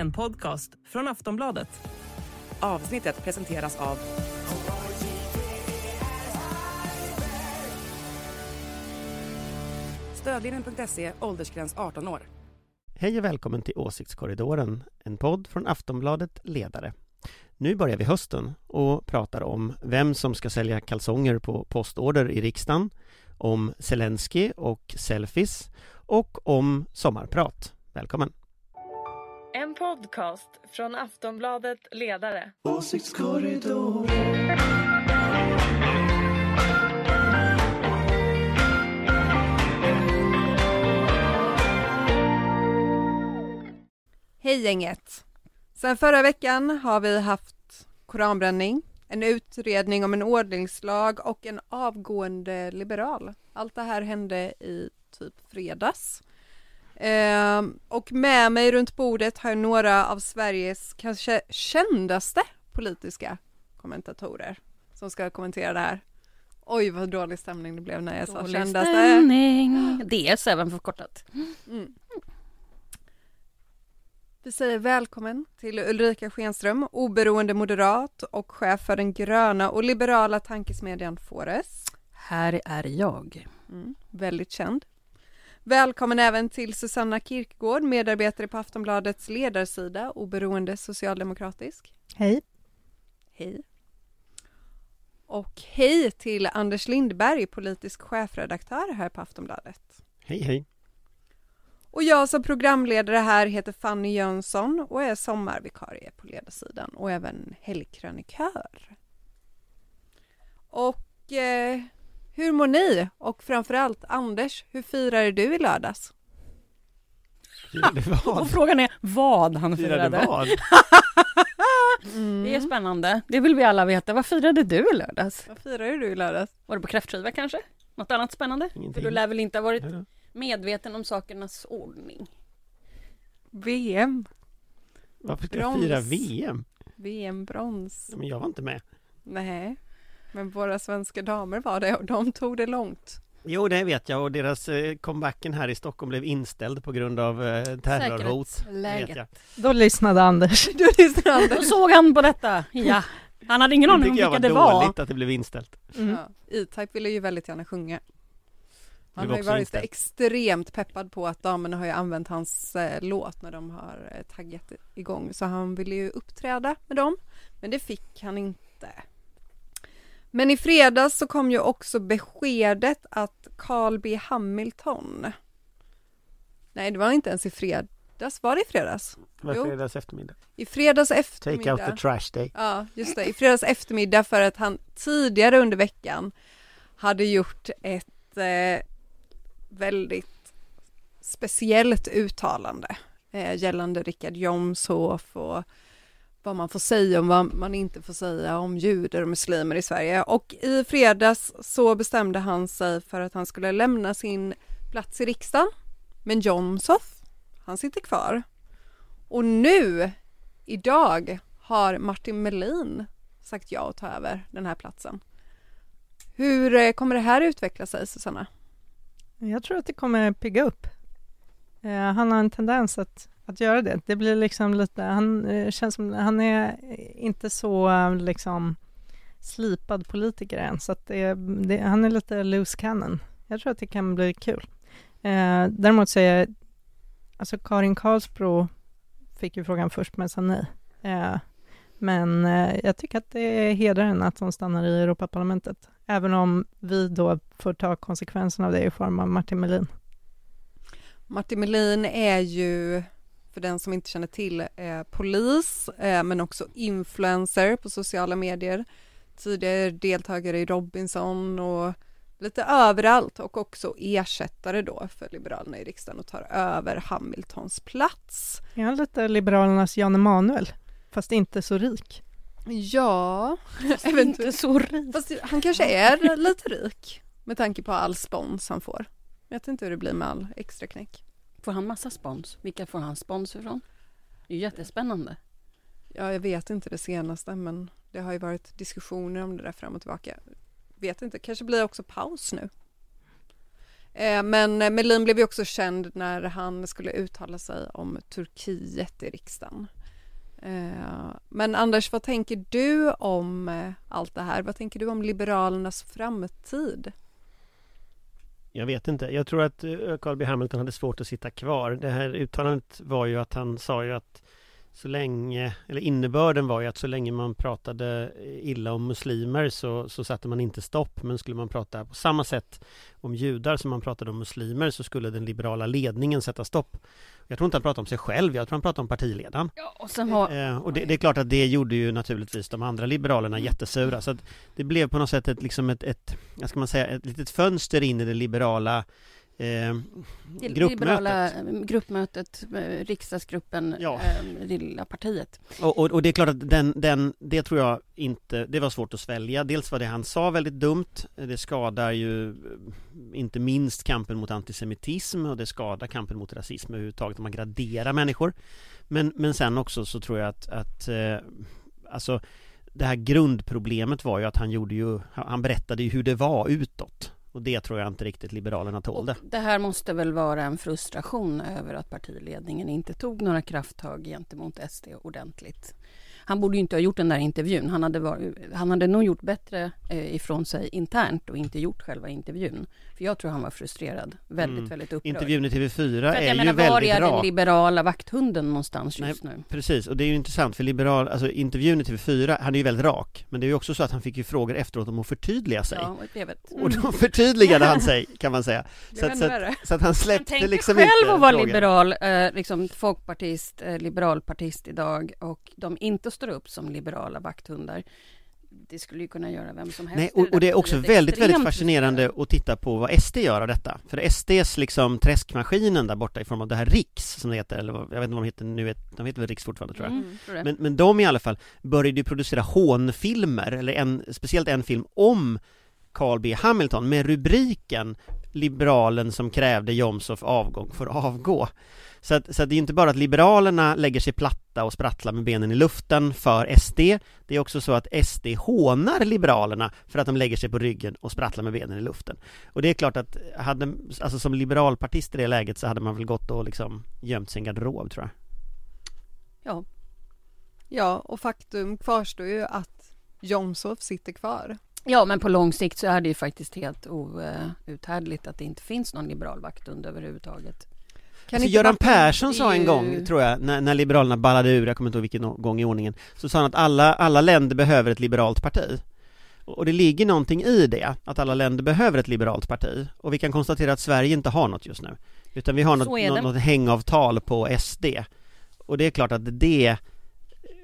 En podcast från Aftonbladet. Avsnittet presenteras av Stödlinjen.se, åldersgräns 18 år. Hej och välkommen till Åsiktskorridoren, en podd från Aftonbladet Ledare. Nu börjar vi hösten och pratar om vem som ska sälja kalsonger på postorder i riksdagen, om Zelensky och selfies och om sommarprat. Välkommen! En podcast från Aftonbladet Ledare. Hej gänget! Sen förra veckan har vi haft koranbränning, en utredning om en ordningslag och en avgående liberal. Allt det här hände i typ fredags. Ehm, och med mig runt bordet har jag några av Sveriges kanske kändaste politiska kommentatorer som ska kommentera det här. Oj vad dålig stämning det blev när jag sa Dålig kändaste. stämning. DS även förkortat. Mm. Vi säger välkommen till Ulrika Schenström, oberoende moderat och chef för den gröna och liberala tankesmedjan Fores. Här är jag. Mm, väldigt känd. Välkommen även till Susanna Kirkegård, medarbetare på Aftonbladets ledarsida, oberoende socialdemokratisk. Hej. Hej. Och hej till Anders Lindberg, politisk chefredaktör här på Aftonbladet. Hej hej! Och jag som programledare här heter Fanny Jönsson och är sommarvikarie på ledarsidan och även helgkrönikör. Och eh, hur mår ni? Och framförallt Anders, hur firade du i lördags? Firade vad? Och frågan är vad han Firade firade. vad? Mm. Det är spännande. Det vill vi alla veta. Vad firade du i lördags? Vad firade du i lördags? Var det på kräftskiva kanske? Något annat spännande? För du lär väl inte ha varit medveten om sakernas ordning? VM. Varför ska Brons. jag fira VM? VM-brons. Ja, Men jag var inte med. Nej, men våra svenska damer var det och de tog det långt. Jo, det vet jag och deras eh, comebacken här i Stockholm blev inställd på grund av eh, terrorhot. Det Säkerhetsläget. vet jag. Då lyssnade Anders. Då Anders. såg han på detta. Ja. Han hade ingen Det aning om vilka var det var. dåligt att det blev inställt. Mm. Ja, E-Type ville ju väldigt gärna sjunga. Han har ju varit inställd. extremt peppad på att damerna har ju använt hans eh, låt när de har eh, taggat igång så han ville ju uppträda med dem men det fick han inte. Men i fredags så kom ju också beskedet att Carl B Hamilton Nej det var inte ens i fredags, var det i fredags? Det var Jo. fredags eftermiddag. I fredags Take eftermiddag out the trash day. Ja, just det. I fredags eftermiddag för att han tidigare under veckan hade gjort ett eh, väldigt speciellt uttalande eh, gällande Richard Jomshof och vad man får säga och vad man inte får säga om judar och muslimer i Sverige. Och i fredags så bestämde han sig för att han skulle lämna sin plats i riksdagen. Men Jomshof, han sitter kvar. Och nu, idag, har Martin Melin sagt ja att ta över den här platsen. Hur eh, kommer det här utveckla sig, Susanna? Jag tror att det kommer pigga upp. Eh, han har en tendens att, att göra det. Det blir liksom lite, han eh, känns som, han är inte så liksom slipad politiker än, så att det, det, han är lite loose cannon. Jag tror att det kan bli kul. Eh, däremot så är jag, alltså Karin Karlsbro fick ju frågan först men sa nej. Eh, men eh, jag tycker att det hedrar henne att hon stannar i Europaparlamentet, även om vi då får ta konsekvenserna av det i form av Martin Melin. Martin Melin är ju, för den som inte känner till, eh, polis, eh, men också influencer på sociala medier. Tidigare deltagare i Robinson och lite överallt och också ersättare då för Liberalerna i riksdagen och tar över Hamiltons plats. Han lite Liberalernas Jan Emanuel, fast inte så rik? Ja, Inte eventuellt. så rik. Fast han kanske är lite rik med tanke på all spons han får. Jag vet inte hur det blir med all extra knäck. Får han massa spons? Vilka får han spons ifrån? Det är ju jättespännande. Ja, jag vet inte det senaste, men det har ju varit diskussioner om det där fram och tillbaka. Vet inte, kanske blir det också paus nu. Eh, Men eh, Melin blev ju också känd när han skulle uttala sig om Turkiet i riksdagen. Eh, men Anders, vad tänker du om eh, allt det här? Vad tänker du om Liberalernas framtid? Jag vet inte. Jag tror att eh, Carl B Hamilton hade svårt att sitta kvar. Det här uttalandet var ju att han sa ju att så länge, eller innebörden var ju att så länge man pratade illa om muslimer så, så satte man inte stopp. Men skulle man prata på samma sätt om judar som man pratade om muslimer så skulle den liberala ledningen sätta stopp. Jag tror inte han pratade om sig själv, jag tror han pratade om partiledaren. Ja, och har... Eh, och det, det är klart att det gjorde ju naturligtvis de andra liberalerna Mm. jättesura. Så det blev på något sätt ett, liksom ett, ett, ska man säga, ett litet fönster in i det liberala eh, Det gruppmötet. liberala eh, gruppmötet, eh, riksdagsgruppen, Ja. eh, lilla partiet. Och, och, och det är klart att den, den, det tror jag inte, det var svårt att svälja. Dels var det han sa väldigt dumt, det skadar ju eh, inte minst kampen mot antisemitism och det skadar kampen mot rasism överhuvudtaget om man graderar människor. Men, men sen också så tror jag att, att eh, alltså det här grundproblemet var ju att han gjorde ju, han berättade ju hur det var utåt. Och det tror jag inte riktigt Liberalerna tålde. Och det här måste väl vara en frustration över att partiledningen inte tog några krafttag gentemot SD ordentligt. Han borde ju inte ha gjort den där intervjun. Han hade, varit, han hade nog gjort bättre eh, ifrån sig internt och inte gjort själva intervjun. För jag tror han var frustrerad, väldigt, Mm. väldigt upprörd. Intervjun i TV4 För att är jag ju menar, var väldigt är den liberala vakthunden någonstans just nu? Precis, och det är ju intressant för liberal, alltså intervjun i TV4, han är ju väldigt rak Men det är ju också så att han fick ju frågor efteråt om att förtydliga sig Ja, och vet. Och då förtydligade han sig, kan man säga Så var att, så att, så att han släppte dig liksom själv inte att vara liberal, eh, liksom folkpartist, eh, liberalpartist idag och de inte står upp som liberala vakthundar. Det skulle ju kunna göra vem som helst. Nej, och, och det är också väldigt, väldigt fascinerande att titta på vad SD gör av detta För SDs liksom träskmaskinen där borta i form av det här Riks som det heter, eller jag vet inte vad de heter nu, de heter väl Riks fortfarande tror jag Mm, tror. Men, men de i alla fall började ju producera hånfilmer, eller en, speciellt en film om Carl B Hamilton med rubriken Liberalen som krävde Jomshof avgång får avgå. Så att, så att det är inte bara att Liberalerna lägger sig platta och sprattlar med benen i luften för SD, det är också så att SD hånar Liberalerna för att de lägger sig på ryggen och sprattlar med benen i luften. Och det är klart att hade, alltså som liberalpartist i det läget så hade man väl gått och liksom gömt sin garderob tror jag. Ja, Ja, och faktum kvarstår ju att Jomshof sitter kvar. Ja, men på lång sikt så är det ju faktiskt helt outhärdligt att det inte finns någon liberal vakthund överhuvudtaget. Kan alltså Göran Persson det sa en ju- gång, tror jag, när, när Liberalerna ballade ur, jag kommer inte ihåg vilken gång i ordningen, så sa han att alla, alla länder behöver ett liberalt parti. Och det ligger någonting i det, att alla länder behöver ett liberalt parti. Och vi kan konstatera att Sverige inte har något just nu. Utan vi har något, det. något, något hängavtal på SD. Och det är klart att det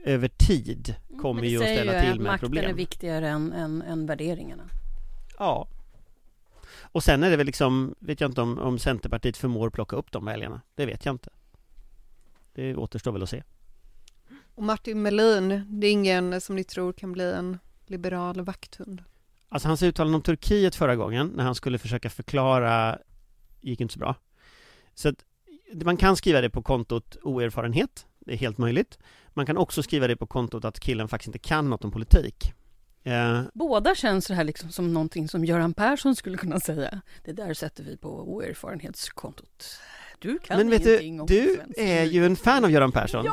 över tid kommer Men det ju att säger ställa ju till att med makten är problem. viktigare än, än, än värderingarna. Ja. Och sen är det väl liksom, vet jag inte om, om Centerpartiet förmår plocka upp de väljarna. Det vet jag inte. Det återstår väl att se. Och Martin Melin, det är ingen som ni tror kan bli en liberal vakthund. Alltså hans uttalande om Turkiet förra gången, när han skulle försöka förklara, gick inte så bra. Så att man kan skriva det på kontot oerfarenhet, det är helt möjligt. Man kan också skriva det på kontot att killen faktiskt inte kan något om politik. Eh, Båda känns det här liksom som någonting som Göran Persson skulle kunna säga. Det där sätter vi på oerfarenhetskontot. Du kan men vet du, du är ju en fan av Göran Persson. Ja!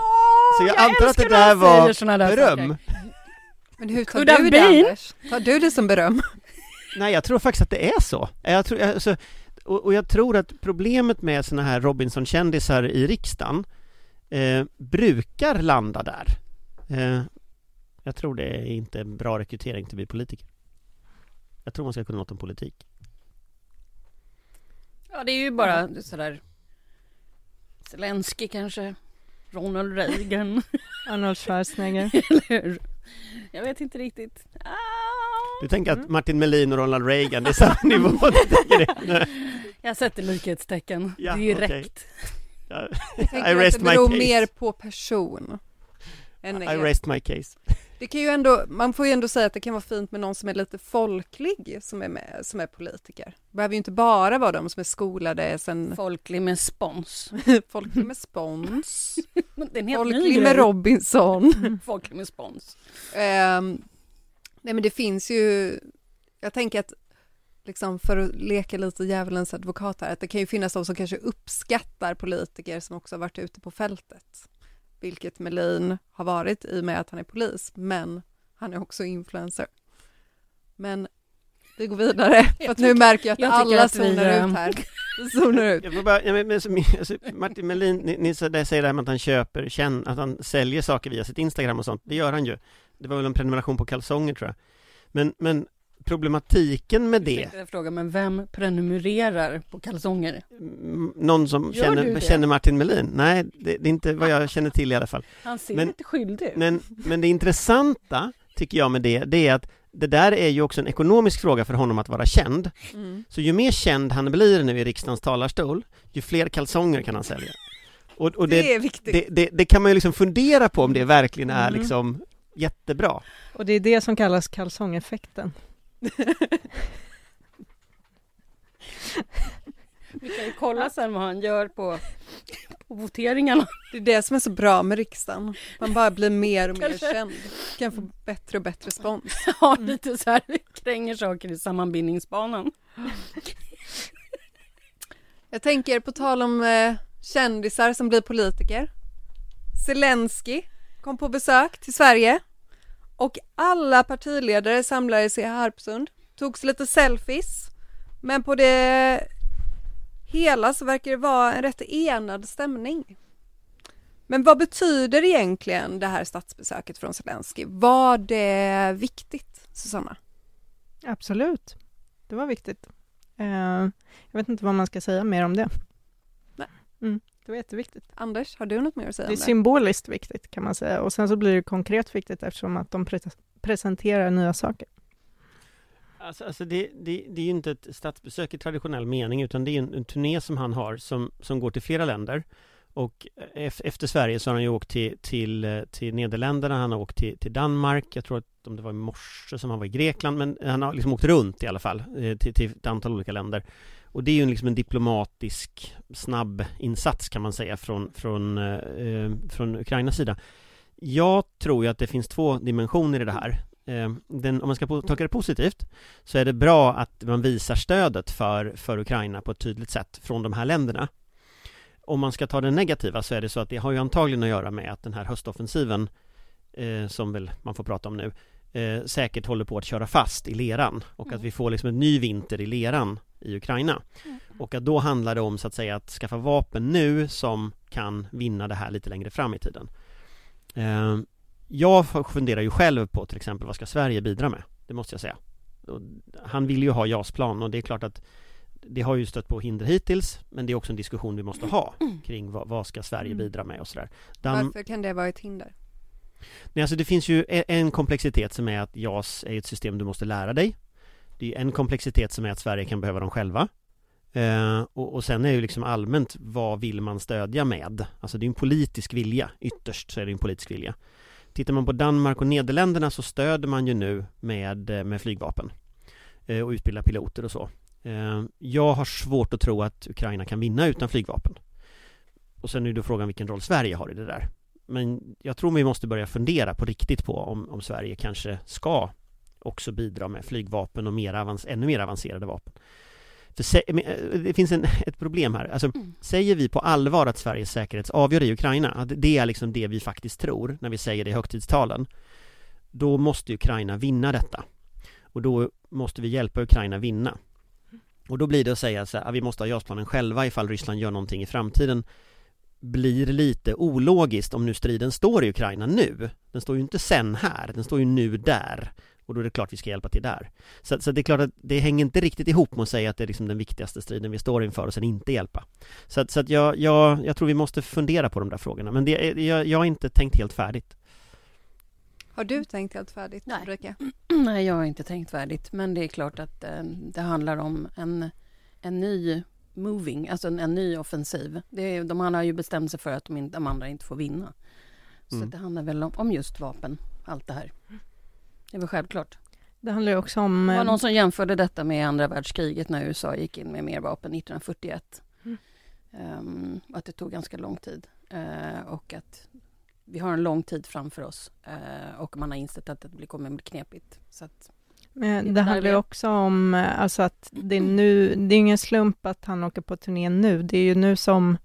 Så jag, jag antar att det där var där beröm. saker. Men hur tar Could du det. Anders? Tar du det som beröm? Nej, jag tror faktiskt att det är så. Jag tror, alltså, och, och jag tror att problemet med såna här Robinson-kändisar i riksdagen eh, brukar landa där. Eh, jag tror det är inte en bra rekrytering till att bli politiker. Jag tror man ska kunna något om politik. Ja, det är ju bara sådär Zelensky kanske, Ronald Reagan, Arnold Schwarzenegger. eller hur? Jag vet inte riktigt. Ah. Du tänker Mm. att Martin Melin och Ronald Reagan, det är samma nivå? Du tänker det? Nej. Jag sätter likhetstecken Ja, direkt. Ja. Jag tänker I att det beror mer på person. Än I rest my case. Det kan ju ändå, man får ju ändå säga att det kan vara fint med någon som är lite folklig som är, med, som är politiker. Det behöver ju inte bara vara de som är skolade sen Folklig med spons. folklig med spons, folklig med. Robinson. Folklig med spons. Ehm, nej men det finns ju, jag tänker att liksom för att leka lite djävulens advokat här, att det kan ju finnas de som kanske uppskattar politiker som också har varit ute på fältet. Vilket Melin har varit i och med att han är polis, men han är också influencer. Men vi går vidare, för att nu märker jag att jag alla att vi, zonar eh, ut här. Vi zonar ut. Jag får bara, ja, men, men, så- alltså, Martin Melin, ni, ni säger det här med att han köper, känn, att han säljer saker via sitt Instagram och sånt, det gör han ju. Det var väl en prenumeration på kalsonger tror jag. Men, men problematiken med det, Jag fråga, men vem prenumererar på kalsonger? mm, någon som känner, känner Martin Melin? Nej, det, det är inte vad jag känner till i alla fall. Han ser Men- lite skyldig ut. Men, men det intressanta, tycker jag med det, det är att det där är ju också en ekonomisk fråga för honom att vara känd. Mm. Så ju mer känd han blir nu i riksdagens talarstol, ju fler kalsonger kan han sälja. Och, och Det, det, är viktigt. det, det, det kan man ju liksom fundera på om det verkligen är Mm. liksom jättebra. Och det är det som kallas kalsongeffekten. Vi kan ju kolla sen vad han gör på, på voteringarna. Det är det som är så bra med riksdagen. Man bara blir mer och mer känd. Kan få bättre och bättre spons. Har lite så här, kränger saker i sammanbindningsbanan. Jag tänker på tal om eh, kändisar som blir politiker. Zelensky kom på besök till Sverige och alla partiledare samlades i Harpsund. Togs lite selfies. Men på det hela så verkar det vara en rätt enad stämning. Men vad betyder egentligen det här statsbesöket från Zelensky? Var det viktigt, Susanna? Absolut, det var viktigt. Eh, jag vet inte vad man ska säga mer om det. Nej. Mm, det var jätteviktigt. Anders, har du något mer att säga Det är symboliskt viktigt kan man säga och sen så blir det konkret viktigt eftersom att de pre- presenterar nya saker. Alltså, alltså det, det, det är ju inte ett statsbesök i traditionell mening utan det är en, en turné som han har som, som går till flera länder. Och efter Sverige så har han ju åkt till, till, till Nederländerna, han har åkt till, till Danmark, jag tror att om det var i morse som han var i Grekland, men han har liksom åkt runt i alla fall eh, till, till ett antal olika länder. Och det är ju liksom en diplomatisk snabb insats kan man säga från, från, eh, eh från Ukrainas sida. Jag tror ju att det finns två dimensioner i det här. Eh, den, om man ska tolka det positivt så är det bra att man visar stödet för, för Ukraina på ett tydligt sätt från de här länderna. Om man ska ta det negativa så är det så att det har ju antagligen att göra med att den här höstoffensiven eh, som väl man får prata om nu eh, säkert håller på att köra fast i leran och att vi får liksom en ny vinter i leran i Ukraina. Och att då handlar det om så att säga att skaffa vapen nu som kan vinna det här lite längre fram i tiden. Eh, jag funderar ju själv på till exempel vad ska Sverige bidra med? Det måste jag säga. Och han vill ju ha JAS-plan och det är klart att det har ju stött på hinder hittills men det är också en diskussion vi måste ha kring vad, vad ska Sverige bidra med och sådär. Dan- Varför kan det vara ett hinder? Nej, alltså det finns ju e- en komplexitet som är att JAS är ett system du måste lära dig. Det är en komplexitet som är att Sverige kan behöva dem själva. Eh, och, och sen är ju liksom allmänt vad vill man stödja med? Alltså det är en politisk vilja, ytterst så är det en politisk vilja. Tittar man på Danmark och Nederländerna så stöder man ju nu med, eh, med flygvapen eh, och utbildar piloter och så. Eh, jag har svårt att tro att Ukraina kan vinna utan flygvapen. Och sen är det frågan vilken roll Sverige har i det där. Men jag tror vi måste börja fundera på riktigt på om, om Sverige kanske ska också bidra med flygvapen och mer avans- ännu mer avancerade vapen. För men, eh, det finns en, ett problem här. Alltså, Mm. säger vi på allvar att Sveriges säkerhet avgör i Ukraina, att det är liksom det vi faktiskt tror när vi säger det i högtidstalen, då måste Ukraina vinna detta. Och då måste vi hjälpa Ukraina vinna. Och då blir det att säga så här, att vi måste ha JAS-planen själva ifall Ryssland gör någonting i framtiden blir lite ologiskt om nu striden står i Ukraina nu. Den står ju inte sen här, den står ju nu där. Och då är det klart vi ska hjälpa till där. Så, så det är klart att det hänger inte riktigt ihop med att säga att det är liksom den viktigaste striden vi står inför och sen inte hjälpa. Så, så att jag, jag, jag tror vi måste fundera på de där frågorna. Men det, jag, jag har inte tänkt helt färdigt. Har du tänkt helt färdigt, Nej. Ulrika? Nej, jag har inte tänkt färdigt. Men det är klart att eh, det handlar om en, en ny moving, alltså en, en ny offensiv. Det är, de har ju bestämt sig för att de, inte, de andra inte får vinna. Så Mm. det handlar väl om, om just vapen, allt det här. Det är väl självklart. Det handlar ju också om... Det var eh, någon som jämförde detta med andra världskriget när USA gick in med mer vapen 1941. Mm. Ehm, att det tog ganska lång tid. Eh, och att vi har en lång tid framför oss. Eh, och man har insett att det blir- kommer bli knepigt. Så att, Men det handlar ju också om eh, alltså att det är nu, det är ingen slump att han åker på turné nu. Det är ju nu som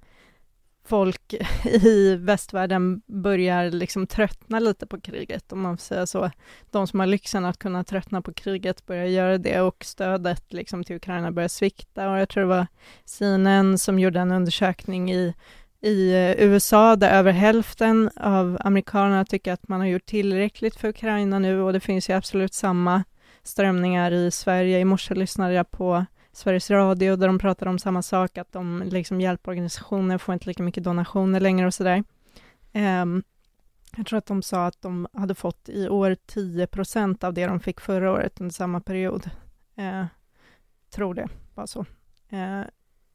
folk i västvärlden börjar liksom tröttna lite på kriget, om man får säga så. De som har lyxen att kunna tröttna på kriget börjar göra det och stödet liksom till Ukraina börjar svikta. Och jag tror det var CNN som gjorde en undersökning i, i eh, USA där över hälften av amerikanerna tycker att man har gjort tillräckligt för Ukraina nu och det finns ju absolut samma strömningar i Sverige. I morse lyssnade jag på Sveriges Radio där de pratade om samma sak, att de liksom hjälporganisationer får inte lika mycket donationer längre och sådär. Um, jag tror att de sa att de hade fått i år 10 procent av det de fick förra året under samma period. Uh, tror det var så. Uh,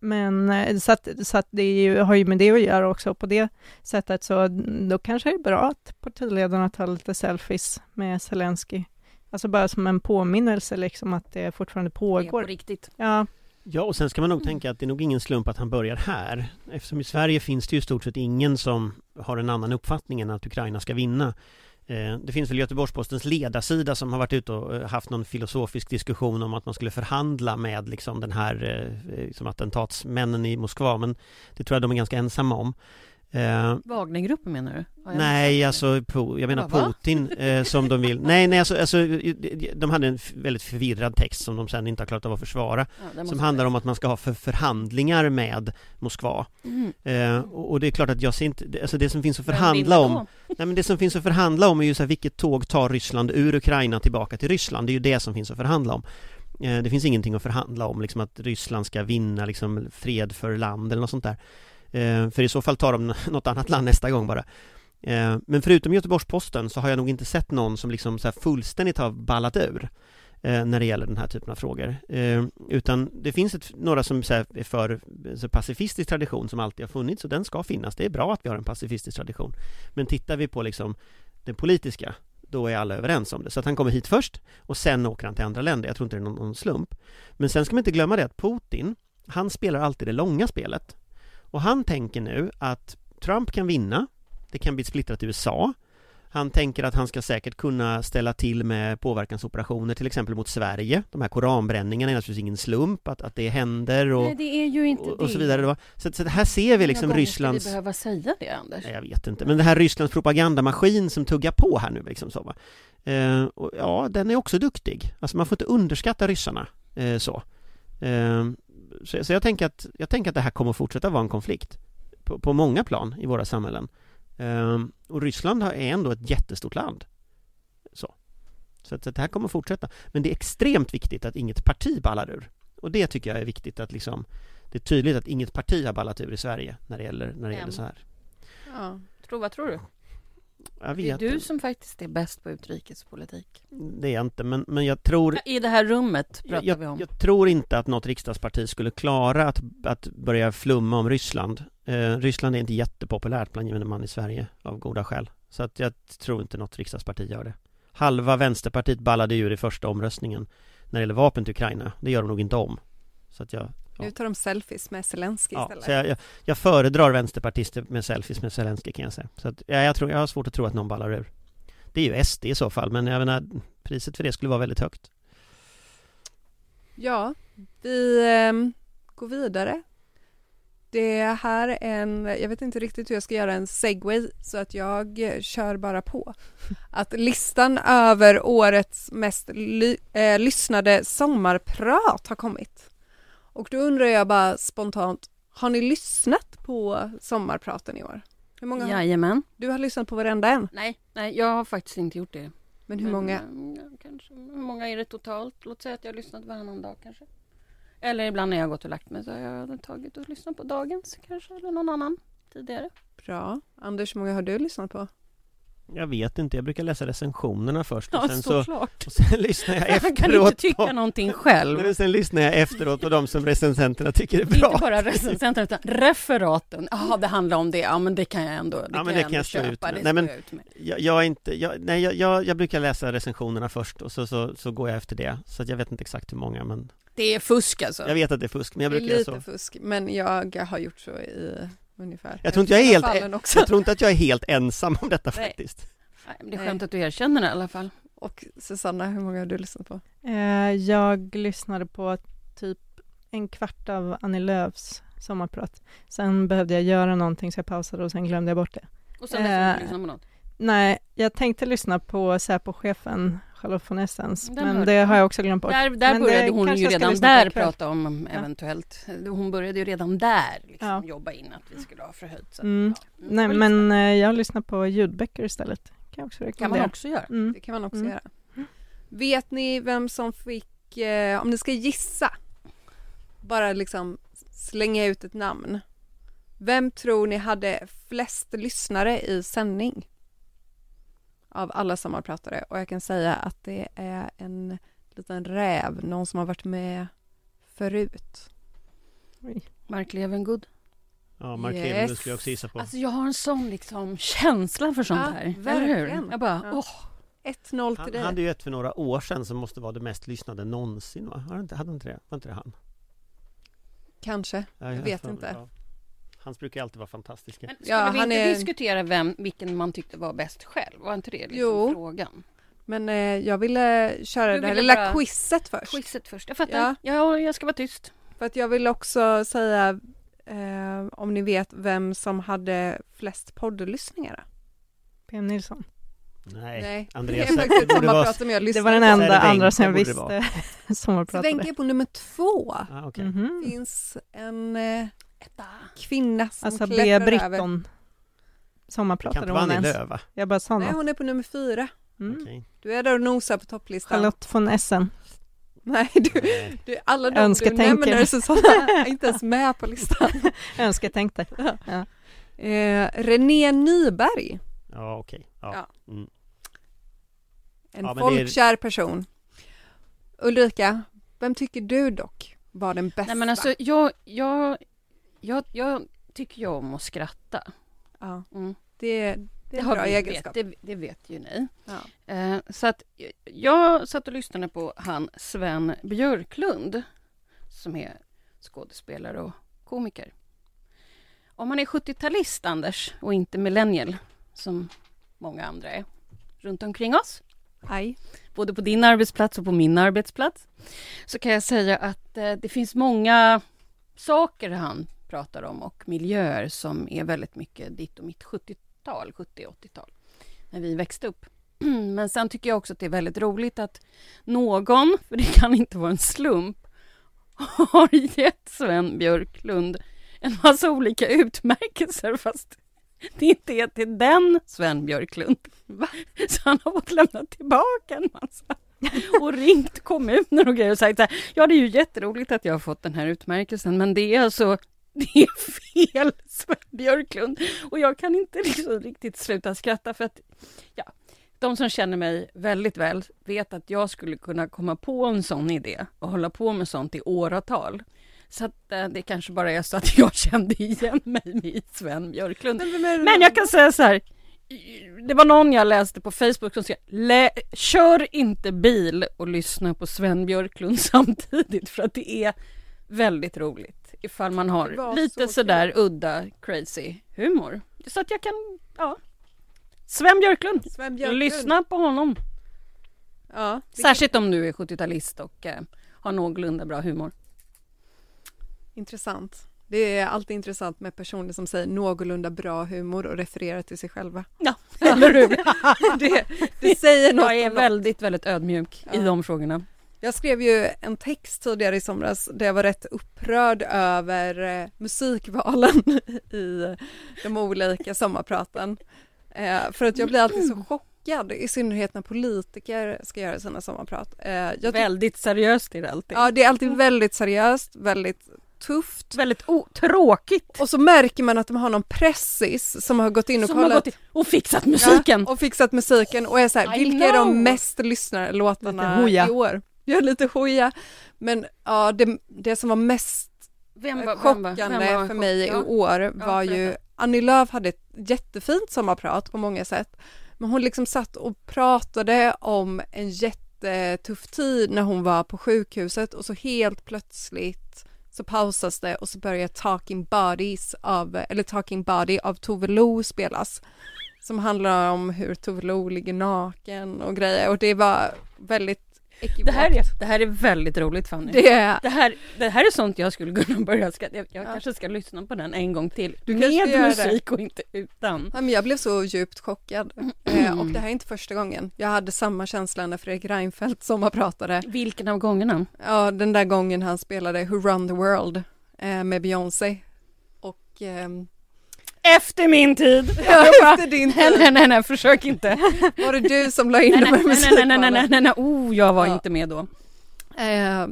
men eh, så att, så att det ju, har ju med det att göra också. På det sättet så då kanske det är bra att partiledarna tar lite selfies med Zelensky Alltså bara som en påminnelse liksom att det fortfarande pågår. Det på riktigt. Ja. Ja, och sen ska man nog mm. tänka att det är nog ingen slump att han börjar här. Eftersom i Sverige finns det ju i stort sett ingen som har en annan uppfattning än att Ukraina ska vinna. Eh, det finns väl Göteborgs-Postens ledarsida som har varit ute och eh, haft någon filosofisk diskussion om att man skulle förhandla med liksom den här liksom attentatsmännen i Moskva men det tror jag de är ganska ensamma om. Eh, Wagnergruppen menar du? nej, alltså jag menar Va? Putin eh, som de vill. Nej, nej, alltså, alltså, de hade en väldigt förvirrad text som de sen inte har klarat av att försvara. Ja, som handlar om att man ska ha för förhandlingar med Moskva. Mm. Eh, och, och, det är klart att jag ser inte, alltså det som finns att förhandla om Nej men det som finns att förhandla om är ju så här, vilket tåg tar Ryssland ur Ukraina tillbaka till Ryssland? Det är ju det som finns att förhandla om. Eh, det finns ingenting att förhandla om, liksom att Ryssland ska vinna liksom fred för land eller något sånt där. Eh, för i så fall tar de något annat land nästa gång bara. Eh, men förutom Göteborgs-Posten så har jag nog inte sett någon som liksom så fullständigt har ballat ur eh, när det gäller den här typen av frågor. Utan det finns ett, några som är för så pacifistisk tradition som alltid har funnits och den ska finnas. Det är bra att vi har en pacifistisk tradition. Men tittar vi på liksom den politiska då är alla överens om det. Så att han kommer hit först och sen åker han till andra länder. Jag tror inte det är någon, någon slump. Men sen ska man inte glömma det att Putin, han spelar alltid det långa spelet. Och han tänker nu att Trump kan vinna, det kan bli splittrat USA. Han tänker att han ska säkert kunna ställa till med påverkansoperationer till exempel mot Sverige. De här koranbränningarna är naturligtvis ingen slump att, att det händer och, Nej, det är ju inte och, och så vidare. Så, så här ser vi liksom Rysslands... vi behöva säga det, Anders? Nej, jag vet inte, men det här Rysslands propagandamaskin som tuggar på här nu liksom så va. Eh, och, ja, den är också duktig. Alltså man får inte underskatta ryssarna eh, så. Eh, så, så, jag, tänker att, jag tänker att det här kommer fortsätta vara en konflikt på, på många plan i våra samhällen. Um, och Ryssland är ändå ett jättestort land. Så, så att, att det här kommer fortsätta. Men det är extremt viktigt att inget parti ballar ur. Och det tycker jag är viktigt att liksom Det är tydligt att inget parti har ballat ur i Sverige när det gäller, när det gäller så här. Ja, tror, vad tror du? Jag vet det är du som faktiskt är bäst på utrikespolitik. Det är jag inte, men, men jag tror... I det här rummet pratar jag, vi om. Jag tror inte att något riksdagsparti skulle klara att, att börja flumma om Ryssland. Eh, Ryssland är inte jättepopulärt bland gemene man i Sverige, av goda skäl. Så att jag tror inte något riksdagsparti gör det. Halva Vänsterpartiet ballade ur i första omröstningen när det gäller vapen till Ukraina. Det gör de nog inte om. Så att jag nu tar de selfies med Zelensky ja, istället. Så jag, jag, jag, föredrar vänsterpartister med selfies med Zelensky kan jag säga. Så att, ja, jag, tror, jag har svårt att tro att någon ballar ur. Det är ju SD i så fall, men jag menar, priset för det skulle vara väldigt högt. Ja, vi eh, går vidare. Det här är en, jag vet inte riktigt hur jag ska göra en segway så att jag kör bara på. Att listan över årets mest ly, eh, lyssnade sommarprat har kommit. Och då undrar jag bara spontant, har ni lyssnat på sommarpraten i år? Hur många Jajamän. Du har lyssnat på varenda en? Nej, nej jag har faktiskt inte gjort det. Men hur Men, många? Ja, kanske, hur många är det totalt? Låt säga att jag har lyssnat varannan dag kanske. Eller ibland när jag har gått och lagt mig så har jag tagit och lyssnat på dagens kanske, eller någon annan tidigare. Bra. Anders, hur många har du lyssnat på? Jag vet inte, jag brukar läsa recensionerna först och sen så, och sen lyssnar jag efteråt Han kan inte tycka på, någonting själv. Men sen lyssnar jag efteråt på de som recensenterna tycker är bra. Inte bara recensenterna utan referaten, ja det handlar om det, ja men det kan jag ändå, det ja, kan men det jag kan jag köpa, ut med. nej, men jag, jag, är inte, jag, nej jag, jag, jag, brukar läsa recensionerna först och så, så, så går jag efter det. Så att jag vet inte exakt hur många men Det är fusk alltså. Jag vet att det är fusk men jag brukar Det lite så. fusk, men jag har gjort så i ungefär Jag tror inte jag är helt, jag tror inte att jag är helt ensam om detta nej. faktiskt det är skönt att du erkänner det i alla fall. Och Susanna, hur många har du lyssnat på? Eh, jag lyssnade på typ en kvart av Annie Lööfs sommarprat. Sen behövde jag göra någonting så jag pausade och sen glömde jag bort det. Och sen Eh, inte lyssna på något. Nej, jag tänkte lyssna på Säpo-chefen Charlotte von Essens, Den men det har jag också glömt bort. Där, där började hon ju redan där prata om Ja. eventuellt. Hon började ju redan där liksom, Ja. jobba in att vi skulle ha förhöjt. Så, Mm. ja. Nej, men eh, jag lyssnar på ljudböcker istället. Kan jag också kan man rekommendera. också göra. Mm. Det kan man också Mm. göra. Vet ni vem som fick, eh, om ni ska gissa, bara liksom slänga ut ett namn. Vem tror ni hade flest lyssnare i sändning? Av alla sommarpratare och jag kan säga att det är en liten räv, någon som har varit med förut. Oj. Mark Levengood. Ja, Mark Yes. Levengood skulle jag också gissa på. Alltså jag har en sån liksom känsla för sånt Ja, här. Eller hur? verkligen. Jag bara, Ja. åh. 1-0 till Han dig. hade ju ett för några år sedan som måste vara det mest lyssnade någonsin va? Hade inte, hade inte det? Var inte det han? Kanske. Ja, Jag vet inte. Hans brukar alltid vara fantastiska. Men skulle Ja, vi han inte är- diskutera vem, vilken man tyckte var bäst själv? Var inte det liksom Jo. frågan? Men eh, jag ville köra Du det här lilla bara- quizet först. Quizet först. Jag fattar. Ja. Ja. jag ska vara tyst. För att jag vill också säga eh, om ni vet vem som hade flest poddlyssningar. PM Nilsson. Nej, det Andreas, det sommarprat som jag Det var den enda det, andra som jag det visste Så sommarpratade. Wenche är på nummer två. Ah, okej. Mhm. finns en eh, Etta. kvinna som Alltså B. klättrar över. Britton Det kan sommarpratade inte vara hon Annie ens. Lööf va? Jag bara sa Nej, något. hon är på nummer fyra. Mm. Okej. Du är där och nosar på topplistan. Charlotte von Essen. Nej, du, Nej. du, alla de du Önsketänker. nämner Susanna är inte ens med på listan. Önsketänkte. Eh, René Nyberg, Ja, okej. Ja. Ja. Mm. en Ja, men det är- folkkär person. Ulrika, vem tycker du dock var den bästa? Nej men alltså jag, jag, jag, jag tycker ju om att skratta. ja, Mm. det, det är en har bra egenskap. Vet, det, det vet ju ni. Ja. Eh, så att jag satt och lyssnade på han Sven Björklund som är skådespelare och komiker. Om man är 70-talist, Anders, och inte millennial som många andra är runt omkring oss, Aj. både på din arbetsplats och på min arbetsplats, så kan jag säga att eh, det finns många saker han pratar om och miljöer som är väldigt mycket ditt och mitt 70-tal, 70-80-tal, när vi växte upp. Men sen tycker jag också att det är väldigt roligt att någon, för det kan inte vara en slump, har gett Sven Björklund en massa olika utmärkelser fast det inte är till den Sven Björklund. Va? Så han har fått lämna tillbaka en massa och ringt kommuner och grejer och sagt så här, ja det är ju jätteroligt att jag har fått den här utmärkelsen men det är alltså det är fel Sven Björklund och jag kan inte liksom riktigt sluta skratta för att ja, de som känner mig väldigt väl vet att jag skulle kunna komma på en sån idé och hålla på med sånt i åratal. Så att eh, det kanske bara är så att jag kände igen mig i Sven Björklund. Men, jag kan säga så här. Det var någon jag läste på Facebook som skrev "Lä- Kör inte bil och lyssna på Sven Björklund samtidigt för att det är väldigt roligt ifall man har lite så sådär udda crazy humor. Så att jag kan, ja. Sven Björklund, Sven Björklund. lyssna på honom. Ja, vilket- Särskilt om du är 70-talist och eh, har någorlunda bra humor. Intressant. Det är alltid intressant med personer som säger någorlunda bra humor och refererar till sig själva. Ja, eller hur? Det, det säger något Jag är väldigt, väldigt ödmjuk i Ja. de frågorna. Jag skrev ju en text tidigare i somras där jag var rätt upprörd över eh, musikvalen i de olika sommarpraten. Eh, för att jag blir alltid så chockad, i synnerhet när politiker ska göra sina sommarprat. Eh, Väldigt seriöst är det alltid. ja, det är alltid väldigt seriöst, väldigt tufft. Väldigt tråkigt. Och så märker man att de har någon pressis som har gått in och Som kollat in och fixat musiken. Ja, och fixat musiken och är så här, vilka är know. de mest lyssnade låtarna i år? Ja, lite hoja. Men ja, det, det som var mest Vem var- vem var- chockande vem var för chock- mig i ja. år var ju berätta. Annie Lööf hade ett jättefint sommarprat på många sätt. Men hon liksom satt och pratade om en jättetuff tid när hon var på sjukhuset och så helt plötsligt så pausas det och så börjar Talking Bodies av, eller Talking Body av Tove Lo spelas. som handlar om hur Tove Lo ligger naken och grejer och det var väldigt det här, är, det här är väldigt roligt Fanny. Det, är... det, här, det här är sånt jag skulle kunna börja, ska, jag, jag ja. kanske ska lyssna på den en gång till. Du med musik och inte utan. Ja, men jag blev så djupt chockad. Mm. och det här är inte första gången. Jag hade samma känsla när Fredrik Reinfeldt sommarpratade. Vilken av gångerna? Ja, den där gången han spelade Who Run the World eh, med Beyoncé. Och ehm, efter min tid. Efter din tid. Nej, nej, nej, försök inte. Var det du som la in nej, de här nej, nej, nej, nej, nej, nej, nej, oh, jag var ja. inte med då. Eh,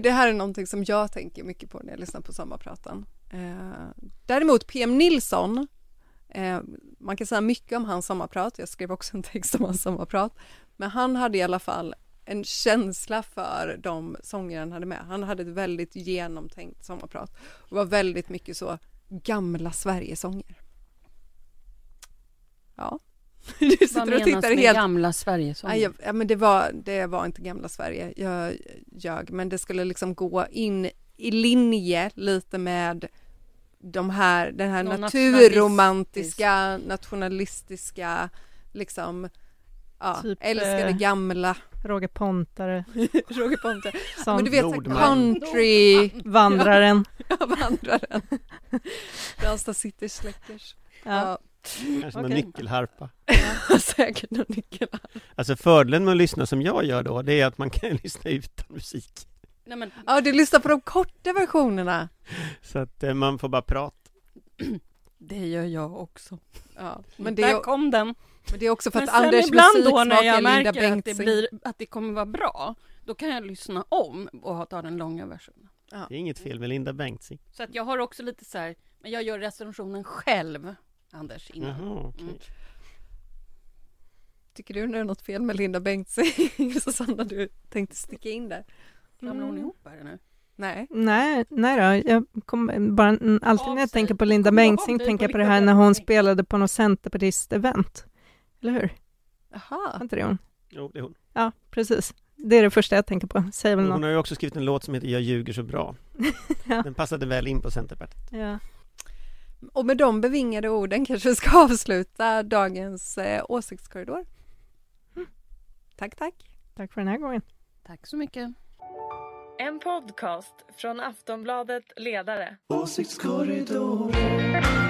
det här är någonting som jag tänker mycket på när jag lyssnar på sommarpratan. Eh, däremot PM Nilsson, eh, man kan säga mycket om hans sommarprat, jag skrev också en text om hans sommarprat, men han hade i alla fall en känsla för de sånger han hade med. Han hade ett väldigt genomtänkt sommarprat och var väldigt mycket så gamla Sverigesånger. Ja. Du sitter Vad menas och tittar med helt... gamla Sverigesånger? Ja, ja, men det var, det var inte gamla Sverige, jag ljög, men det skulle liksom gå in i linje lite med de här, den här Någon naturromantiska, nationalistiska, liksom, ja, typ, älskade eh, gamla. Roger Pontare. Roger Pontare. Ja, men du vet, Nordman. country. Vandraren. ja, vandraren. Ranstad City Släckers. Ja. ja. Kanske okay. någon nyckelharpa. Ja, säkert någon nyckelharpa. Alltså fördelen med att lyssna som jag gör då, det är att man kan lyssna utan musik. Nej, men... Ja, du lyssnar på de korta versionerna. Så att eh, man får bara prata. Det gör jag också. Ja, men det Där är... kom den. Men det är också för att Anders ibland då när jag märker att det, blir, att det kommer vara bra, då kan jag lyssna om och ta den långa versionen. Ja. Det är inget fel med Linda Bengtzing. Så att jag har också lite så här, men jag gör recensionen själv, Anders, innan. Jaha, okay. mm. Tycker du det är något fel med Linda Bengtzing, Susanna, du tänkte sticka in där? Ramlar hon ihop här nu? Nej. Nej, nej då. Jag kom bara, alltid när jag tänker på Linda Bengtzing tänker jag på det här när hon spelade på något centerpartist-event. Eller hur? Jaha. Var inte det hon? Jo, det är hon. Ja, precis. Det är det första jag tänker på. Säger väl hon något. har ju också skrivit en låt som heter Jag ljuger så bra. ja. Den passade väl in på Centerpartiet. Ja. Och med de bevingade orden kanske vi ska avsluta dagens eh, åsiktskorridor. Mm. Tack, tack. Tack för den här gången. Tack så mycket. En podcast från Aftonbladet Ledare. Åsiktskorridoren.